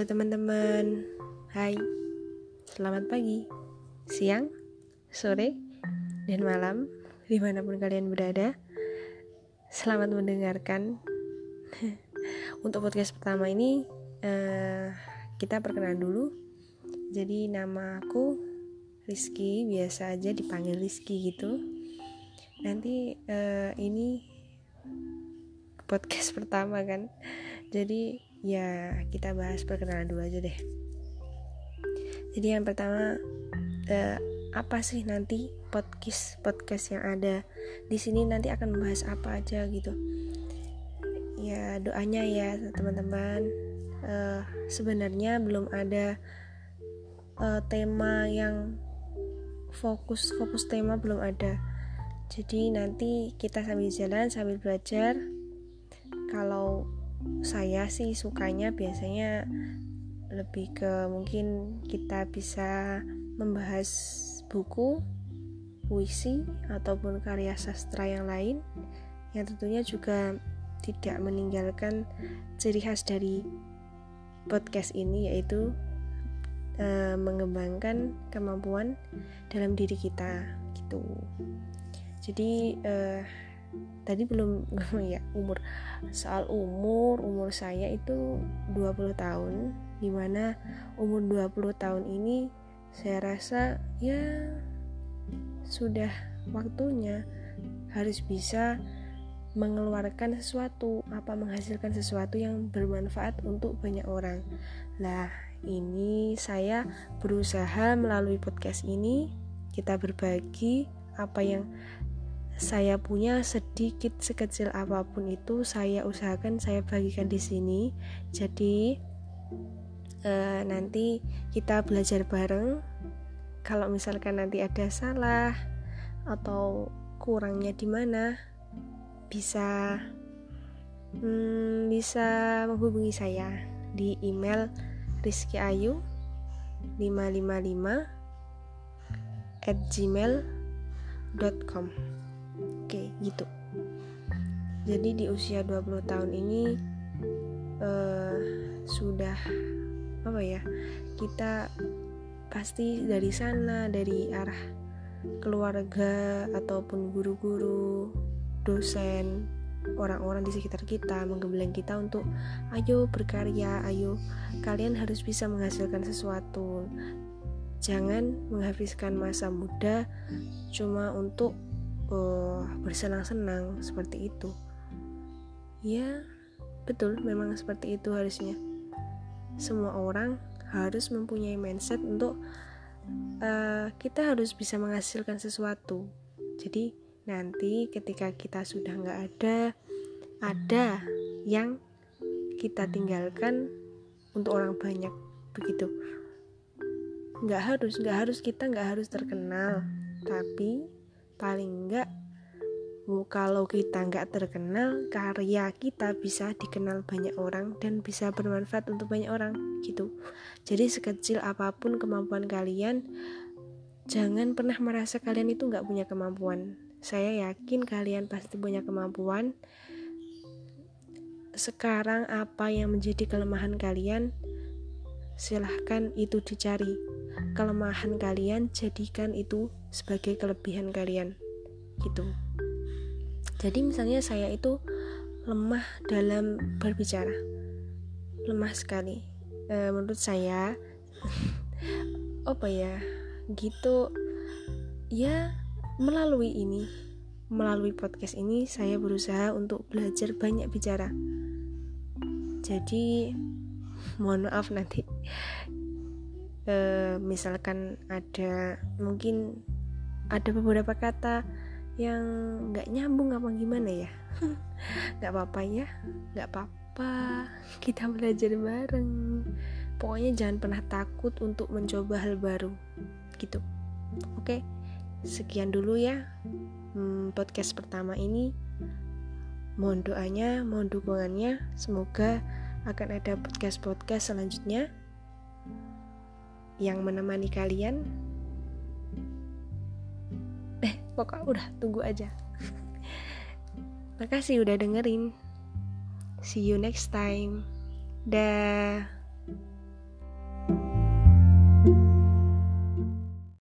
Halo teman-teman, hai, selamat pagi, siang, sore, dan malam, di mana pun kalian berada. Selamat mendengarkan. Untuk podcast pertama ini, uh, kita perkenalan dulu. Jadi nama aku Rizky, biasa aja dipanggil Rizky gitu. Nanti uh, ini podcast pertama kan, jadi ya kita bahas perkenalan dulu aja deh. Jadi yang pertama eh, apa sih nanti podcast podcast yang ada? Di sini nanti akan membahas apa aja gitu. Ya doanya ya teman-teman. Eh, sebenarnya belum ada eh, tema yang fokus fokus tema belum ada. Jadi nanti kita sambil jalan sambil belajar. Kalau saya sih sukanya biasanya lebih ke mungkin kita bisa membahas buku, puisi ataupun karya sastra yang lain yang tentunya juga tidak meninggalkan ciri khas dari podcast ini yaitu e, mengembangkan kemampuan dalam diri kita gitu. Jadi e, tadi belum ya umur. Soal umur umur saya itu 20 tahun di mana umur 20 tahun ini saya rasa ya sudah waktunya harus bisa mengeluarkan sesuatu apa menghasilkan sesuatu yang bermanfaat untuk banyak orang. Lah ini saya berusaha melalui podcast ini kita berbagi apa yang saya punya sedikit sekecil apa pun itu saya usahakan saya bagikan di sini. Jadi uh, nanti kita belajar bareng. Kalau misalkan nanti ada salah atau kurangnya di mana bisa hmm, bisa menghubungi saya di email Rizky Ayu 555 at gmail.com oke gitu. Jadi di usia 20 tahun ini uh, sudah apa ya kita pasti dari sana dari arah keluarga ataupun guru-guru dosen orang-orang di sekitar kita menggembleng kita untuk ayo berkarya ayo. Kalian harus bisa menghasilkan sesuatu. Jangan menghabiskan masa muda cuma untuk uh, bersenang-senang seperti itu. Ya betul memang seperti itu harusnya. Semua orang harus mempunyai mindset untuk uh, kita harus bisa menghasilkan sesuatu. Jadi nanti ketika kita sudah nggak ada ada yang kita tinggalkan untuk orang banyak begitu. Nggak harus nggak harus kita nggak harus terkenal tapi paling enggak kalau kita nggak terkenal karya kita bisa dikenal banyak orang dan bisa bermanfaat untuk banyak orang gitu. Jadi sekecil apa pun kemampuan kalian jangan pernah merasa kalian itu nggak punya kemampuan. Saya yakin kalian pasti punya kemampuan. Sekarang apa yang menjadi kelemahan kalian silahkan itu dicari. Kelemahan kalian jadikan itu sebagai kelebihan kalian gitu. Jadi misalnya saya itu lemah dalam berbicara. Lemah sekali. E, menurut saya apa ya gitu. Ya melalui ini melalui podcast ini saya berusaha untuk belajar banyak bicara. Jadi mohon maaf nanti. E, misalkan ada mungkin ada beberapa kata yang nggak nyambung apa gimana ya? Nggak apa-apa ya nggak apa-apa. Kita belajar bareng. Pokoknya jangan pernah takut untuk mencoba hal baru gitu. Oke sekian dulu ya hmm, podcast pertama ini. Mohon doanya mohon dukungannya. Semoga akan ada podcast-podcast selanjutnya yang menemani kalian eh pokok udah tunggu aja. Makasih udah dengerin. See you next time. Dah